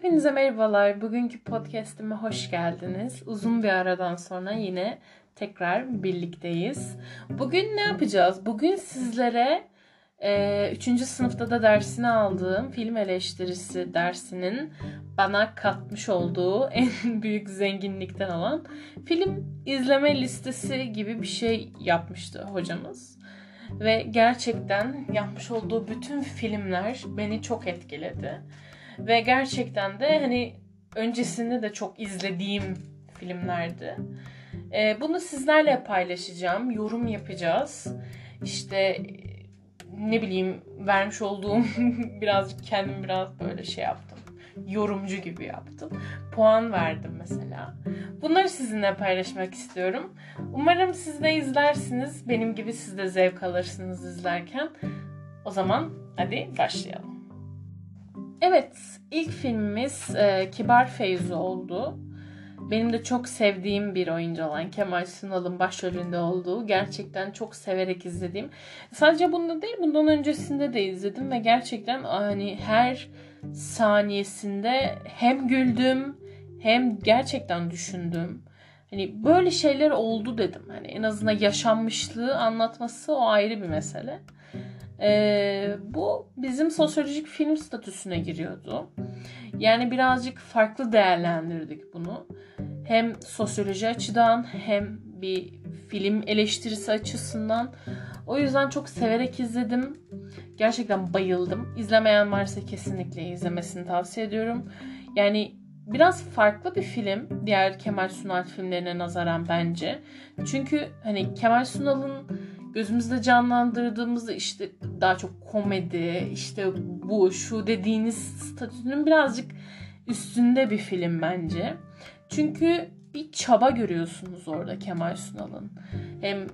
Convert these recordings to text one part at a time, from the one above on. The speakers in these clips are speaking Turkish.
Hepinize merhabalar. Bugünkü podcast'ime hoş geldiniz. Uzun bir aradan sonra yine tekrar birlikteyiz. Bugün ne yapacağız? Bugün sizlere 3. E, sınıfta da dersini aldığım film eleştirisi dersinin bana katmış olduğu en büyük zenginlikten olan film izleme listesi gibi bir şey yapmıştı hocamız. Ve gerçekten yapmış olduğu bütün filmler beni çok etkiledi. Ve gerçekten de hani öncesinde de çok izlediğim filmlerdi. Ee, bunu sizlerle paylaşacağım. Yorum yapacağız. İşte ne bileyim vermiş olduğum birazcık kendim biraz böyle şey yaptım. Yorumcu gibi yaptım. Puan verdim mesela. Bunları sizinle paylaşmak istiyorum. Umarım siz de izlersiniz. Benim gibi siz de zevk alırsınız izlerken. O zaman hadi başlayalım. Evet, ilk filmimiz e, Kibar Feyzu oldu. Benim de çok sevdiğim bir oyuncu olan Kemal Sunal'ın başrolünde olduğu gerçekten çok severek izlediğim. Sadece bunda değil bundan öncesinde de izledim ve gerçekten hani her saniyesinde hem güldüm hem gerçekten düşündüm. Hani böyle şeyler oldu dedim. Hani en azından yaşanmışlığı anlatması o ayrı bir mesele. Ee, bu bizim sosyolojik film statüsüne giriyordu. Yani birazcık farklı değerlendirdik bunu. Hem sosyoloji açıdan hem bir film eleştirisi açısından. O yüzden çok severek izledim. Gerçekten bayıldım. İzlemeyen varsa kesinlikle izlemesini tavsiye ediyorum. Yani biraz farklı bir film diğer Kemal Sunal filmlerine nazaran bence. Çünkü hani Kemal Sunal'ın gözümüzde canlandırdığımızda işte daha çok komedi, işte bu şu dediğiniz statünün birazcık üstünde bir film bence. Çünkü bir çaba görüyorsunuz orada Kemal Sunal'ın. Hem e,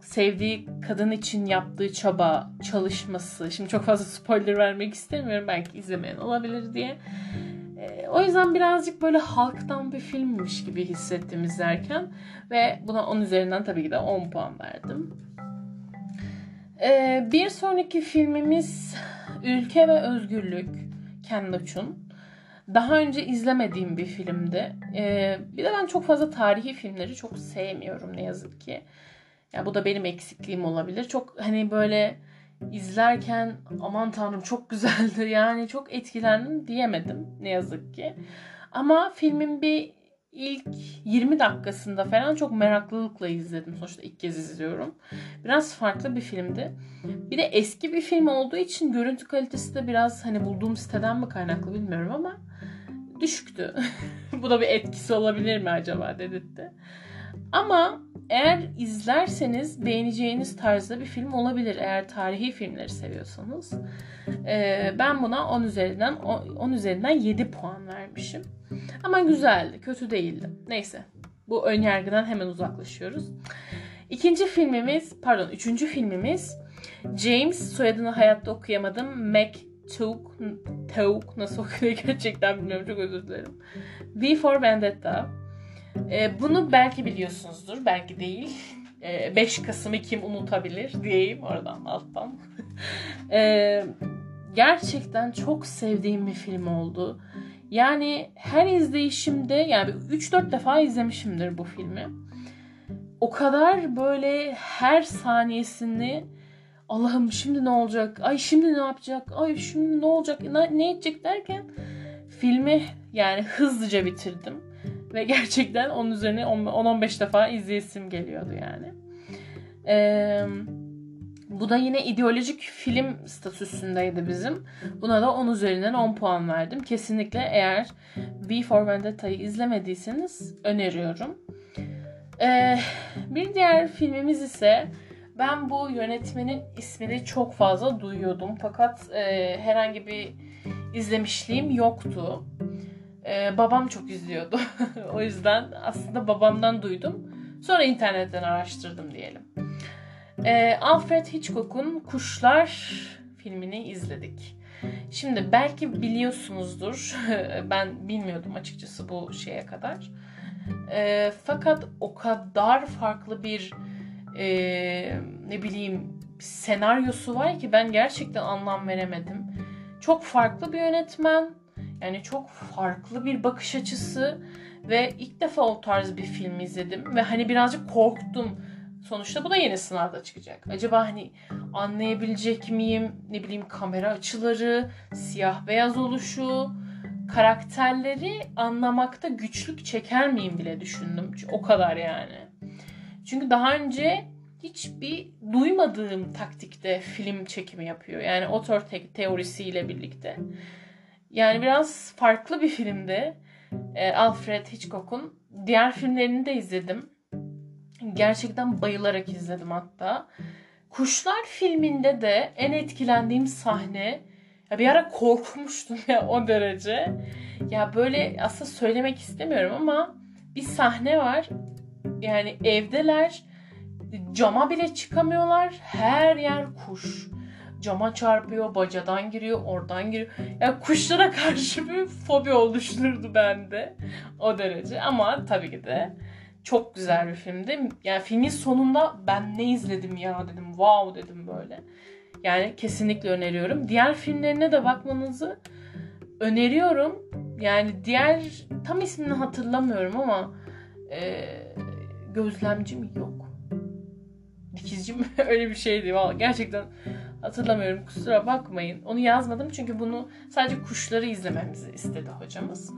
sevdiği kadın için yaptığı çaba, çalışması. Şimdi çok fazla spoiler vermek istemiyorum. Belki izlemeyen olabilir diye. O yüzden birazcık böyle halktan bir filmmiş gibi hissettim izlerken. Ve buna 10 üzerinden tabii ki de 10 puan verdim. E, bir sonraki filmimiz Ülke ve Özgürlük. Ken Loach'un. Daha önce izlemediğim bir filmdi. E, bir de ben çok fazla tarihi filmleri çok sevmiyorum ne yazık ki. Ya bu da benim eksikliğim olabilir. Çok hani böyle izlerken aman tanrım çok güzeldi yani çok etkilendim diyemedim ne yazık ki. Ama filmin bir ilk 20 dakikasında falan çok meraklılıkla izledim. Sonuçta ilk kez izliyorum. Biraz farklı bir filmdi. Bir de eski bir film olduğu için görüntü kalitesi de biraz hani bulduğum siteden mi kaynaklı bilmiyorum ama düşüktü. Bu da bir etkisi olabilir mi acaba dedirtti. Ama eğer izlerseniz beğeneceğiniz tarzda bir film olabilir eğer tarihi filmleri seviyorsanız. Ee, ben buna 10 üzerinden 10 üzerinden 7 puan vermişim. Ama güzeldi, kötü değildi. Neyse. Bu ön yargıdan hemen uzaklaşıyoruz. İkinci filmimiz, pardon, üçüncü filmimiz James soyadını hayatta okuyamadım. Mac Took, Took nasıl okunuyor gerçekten bilmiyorum çok özür dilerim. V for Vendetta. E, bunu belki biliyorsunuzdur, belki değil. E, 5 Kasım'ı kim unutabilir diyeyim oradan alttan. e, gerçekten çok sevdiğim bir film oldu. Yani her izleyişimde yani 3-4 defa izlemişimdir bu filmi. O kadar böyle her saniyesini Allah'ım şimdi ne olacak? Ay şimdi ne yapacak? Ay şimdi ne olacak? Ne, ne edecek derken filmi yani hızlıca bitirdim. Ve gerçekten onun üzerine 10-15 defa izleyesim geliyordu yani. Eee bu da yine ideolojik film statüsündeydi bizim. Buna da 10 üzerinden 10 puan verdim. Kesinlikle eğer V for Vendetta'yı izlemediyseniz öneriyorum. Ee, bir diğer filmimiz ise ben bu yönetmenin ismini çok fazla duyuyordum. Fakat e, herhangi bir izlemişliğim yoktu. E, babam çok izliyordu. o yüzden aslında babamdan duydum. Sonra internetten araştırdım diyelim. E, Alfred Hitchcock'un Kuşlar filmini izledik. Şimdi belki biliyorsunuzdur. ben bilmiyordum açıkçası bu şeye kadar. E, fakat o kadar farklı bir e, ne bileyim senaryosu var ki ben gerçekten anlam veremedim. Çok farklı bir yönetmen. Yani çok farklı bir bakış açısı ve ilk defa o tarz bir film izledim ve hani birazcık korktum. Sonuçta bu da yeni sınavda çıkacak. Acaba hani anlayabilecek miyim? Ne bileyim kamera açıları, siyah beyaz oluşu, karakterleri anlamakta güçlük çeker miyim bile düşündüm. O kadar yani. Çünkü daha önce hiçbir duymadığım taktikte film çekimi yapıyor. Yani otor te- teorisiyle birlikte. Yani biraz farklı bir filmde. E, Alfred Hitchcock'un diğer filmlerini de izledim. Gerçekten bayılarak izledim hatta. Kuşlar filminde de en etkilendiğim sahne ya bir ara korkmuştum ya o derece. Ya böyle aslında söylemek istemiyorum ama bir sahne var. Yani evdeler cama bile çıkamıyorlar. Her yer kuş. Cama çarpıyor, bacadan giriyor, oradan giriyor. Yani kuşlara karşı bir fobi oluşturdu bende. O derece. Ama tabii ki de çok güzel bir filmdi. Yani filmin sonunda ben ne izledim ya dedim. Wow dedim böyle. Yani kesinlikle öneriyorum. Diğer filmlerine de bakmanızı öneriyorum. Yani diğer tam ismini hatırlamıyorum ama e, gözlemci mi yok? Dikizci mi? Öyle bir şeydi. Vallahi gerçekten hatırlamıyorum. Kusura bakmayın. Onu yazmadım çünkü bunu sadece kuşları izlememizi istedi hocamız.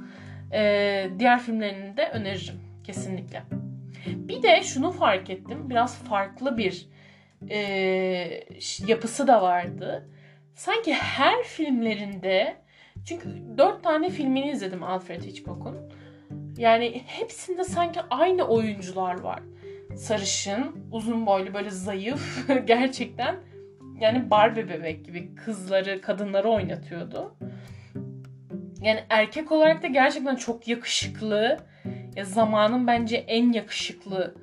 E, diğer filmlerini de öneririm. Kesinlikle. Bir de şunu fark ettim. Biraz farklı bir e, yapısı da vardı. Sanki her filmlerinde çünkü dört tane filmini izledim Alfred Hitchcock'un. Yani hepsinde sanki aynı oyuncular var. Sarışın, uzun boylu böyle zayıf gerçekten yani Barbie bebek gibi kızları, kadınları oynatıyordu. Yani erkek olarak da gerçekten çok yakışıklı. Ya zamanın bence en yakışıklı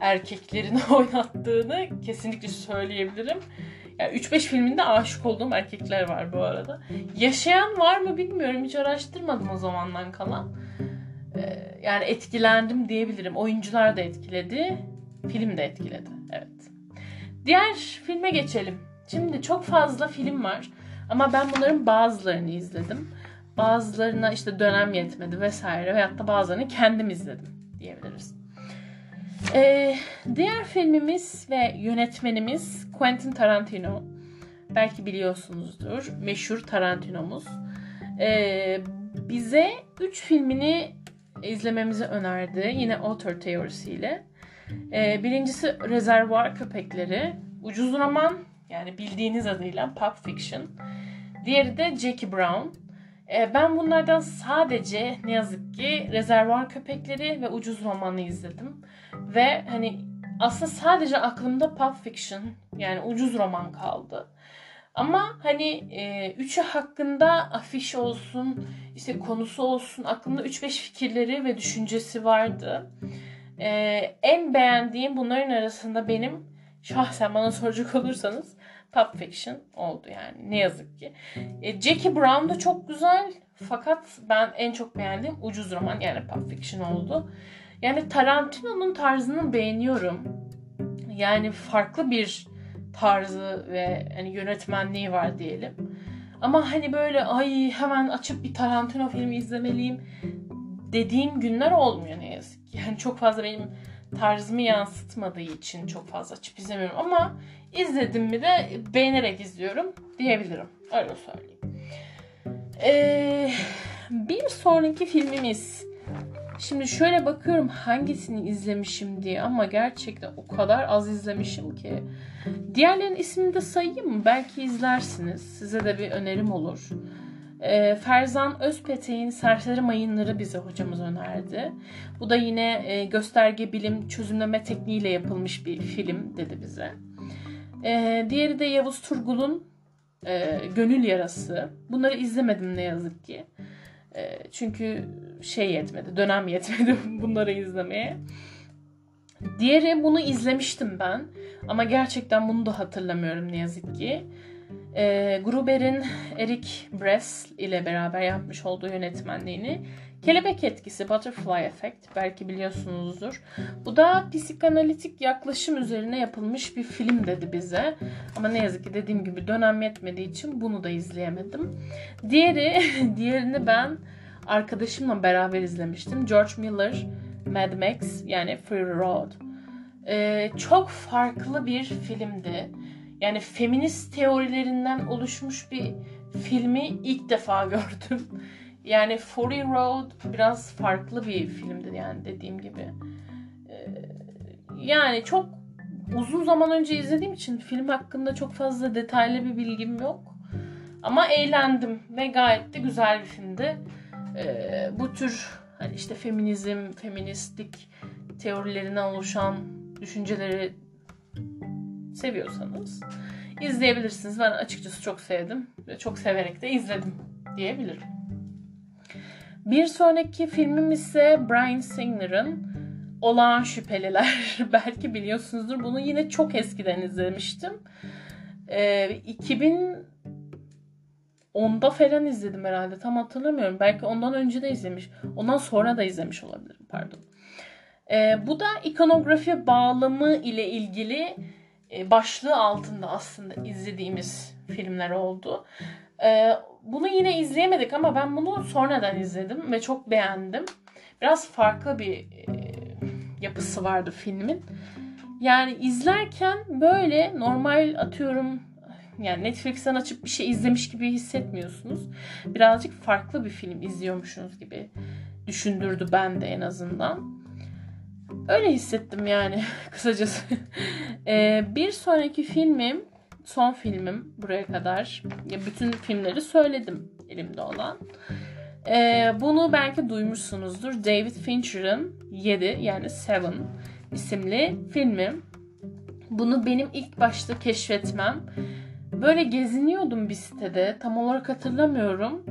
erkeklerini oynattığını kesinlikle söyleyebilirim. Yani 3-5 filminde aşık olduğum erkekler var bu arada. Yaşayan var mı bilmiyorum. Hiç araştırmadım o zamandan kalan. Ee, yani etkilendim diyebilirim. Oyuncular da etkiledi. Film de etkiledi. Evet. Diğer filme geçelim. Şimdi çok fazla film var. Ama ben bunların bazılarını izledim. Bazılarına işte dönem yetmedi vesaire. Veyahut da bazılarını kendim izledim diyebiliriz. Ee, diğer filmimiz ve yönetmenimiz Quentin Tarantino. Belki biliyorsunuzdur. Meşhur Tarantino'muz. Ee, bize 3 filmini izlememizi önerdi. Yine author teorisiyle. Ee, birincisi Rezervuar Köpekleri. Ucuz roman. Yani bildiğiniz adıyla Pulp Fiction. Diğeri de Jackie Brown. Ee, ben bunlardan sadece ne yazık ki Rezervuar Köpekleri ve Ucuz Roman'ı izledim. Ve hani aslında sadece aklımda Pulp Fiction yani ucuz roman kaldı. Ama hani e, üçü hakkında afiş olsun, işte konusu olsun aklımda 3-5 fikirleri ve düşüncesi vardı. E, en beğendiğim bunların arasında benim şahsen bana soracak olursanız Pulp Fiction oldu yani ne yazık ki. E, Jackie Brown da çok güzel fakat ben en çok beğendiğim ucuz roman yani Pulp Fiction oldu. Yani Tarantino'nun tarzını beğeniyorum. Yani farklı bir tarzı ve hani yönetmenliği var diyelim. Ama hani böyle ay hemen açıp bir Tarantino filmi izlemeliyim dediğim günler olmuyor ne yazık ki. Yani çok fazla benim tarzımı yansıtmadığı için çok fazla açıp izlemiyorum ama izledim mi de beğenerek izliyorum diyebilirim. Öyle söyleyeyim. Ee, bir sonraki filmimiz Şimdi şöyle bakıyorum hangisini izlemişim diye ama gerçekten o kadar az izlemişim ki. Diğerlerinin ismini de sayayım mı? Belki izlersiniz. Size de bir önerim olur. E, Ferzan Özpetek'in Serseri Mayınları bize hocamız önerdi. Bu da yine e, gösterge bilim çözümleme tekniğiyle yapılmış bir film dedi bize. E, diğeri de Yavuz Turgul'un e, Gönül Yarası. Bunları izlemedim ne yazık ki. E, çünkü şey yetmedi, dönem yetmedi bunları izlemeye. Diğeri bunu izlemiştim ben. Ama gerçekten bunu da hatırlamıyorum ne yazık ki. E, Gruber'in Eric Bress ile beraber yapmış olduğu yönetmenliğini Kelebek etkisi, Butterfly Effect belki biliyorsunuzdur. Bu da psikanalitik yaklaşım üzerine yapılmış bir film dedi bize. Ama ne yazık ki dediğim gibi dönem yetmediği için bunu da izleyemedim. Diğeri, diğerini ben arkadaşımla beraber izlemiştim. George Miller, Mad Max yani Free Road. Ee, çok farklı bir filmdi. Yani feminist teorilerinden oluşmuş bir filmi ilk defa gördüm. Yani Fury Road biraz farklı bir filmdi yani dediğim gibi. Ee, yani çok uzun zaman önce izlediğim için film hakkında çok fazla detaylı bir bilgim yok. Ama eğlendim ve gayet de güzel bir filmdi. Ee, bu tür hani işte feminizm, feministlik teorilerinden oluşan düşünceleri seviyorsanız izleyebilirsiniz. Ben açıkçası çok sevdim ve çok severek de izledim diyebilirim. Bir sonraki filmim ise Brian Singer'ın Olağan Şüpheliler. Belki biliyorsunuzdur. Bunu yine çok eskiden izlemiştim. Ee, 2010'da falan izledim herhalde. Tam hatırlamıyorum. Belki ondan önce de izlemiş. Ondan sonra da izlemiş olabilirim. Pardon. Ee, bu da ikonografi bağlamı ile ilgili başlığı altında aslında izlediğimiz filmler oldu. Ee, bunu yine izleyemedik ama ben bunu sonradan izledim ve çok beğendim. Biraz farklı bir e, yapısı vardı filmin. Yani izlerken böyle normal atıyorum yani Netflix'ten açıp bir şey izlemiş gibi hissetmiyorsunuz. Birazcık farklı bir film izliyormuşsunuz gibi düşündürdü ben de en azından. Öyle hissettim yani kısacası. ee, bir sonraki filmim son filmim buraya kadar. Ya bütün filmleri söyledim elimde olan. Ee, bunu belki duymuşsunuzdur. David Fincher'ın 7 yani Seven isimli filmi. Bunu benim ilk başta keşfetmem. Böyle geziniyordum bir sitede. Tam olarak hatırlamıyorum.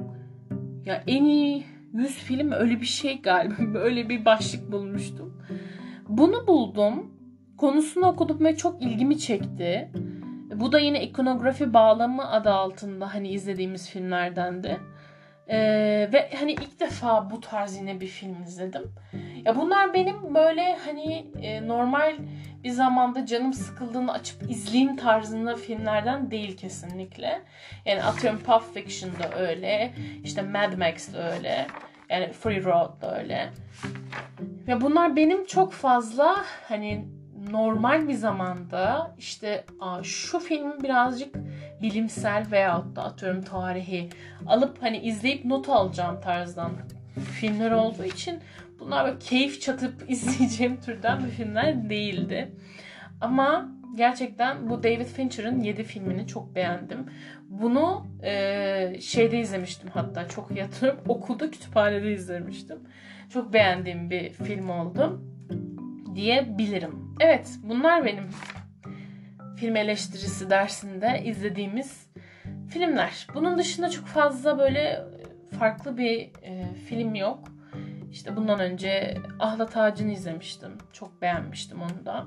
Ya en iyi 100 film öyle bir şey galiba. Böyle bir başlık bulmuştum. Bunu buldum. Konusunu okudum ve çok ilgimi çekti. Bu da yine ikonografi bağlamı adı altında hani izlediğimiz filmlerdendi. Ee, ve hani ilk defa bu tarz yine bir film izledim. Ya bunlar benim böyle hani e, normal bir zamanda canım sıkıldığını açıp izleyeyim tarzında filmlerden değil kesinlikle. Yani atıyorum Pulp Fiction da öyle. işte Mad Max da öyle. Yani Free Road da öyle. Ve bunlar benim çok fazla hani normal bir zamanda işte şu film birazcık bilimsel veyahut da atıyorum tarihi alıp hani izleyip not alacağım tarzdan filmler olduğu için bunlar böyle keyif çatıp izleyeceğim türden bir filmler değildi. Ama gerçekten bu David Fincher'ın 7 filmini çok beğendim. Bunu e, şeyde izlemiştim hatta çok yatırıp okulda kütüphanede izlemiştim. Çok beğendiğim bir film oldu diyebilirim. Evet bunlar benim film eleştirisi dersinde izlediğimiz filmler. Bunun dışında çok fazla böyle farklı bir e, film yok. İşte bundan önce Ahlat Ağacı'nı izlemiştim. Çok beğenmiştim onu da.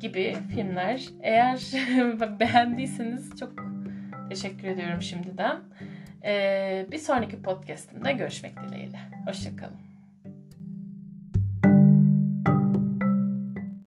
Gibi filmler. Eğer beğendiyseniz çok teşekkür ediyorum şimdiden. Ee, bir sonraki podcastimde görüşmek dileğiyle. Hoşçakalın.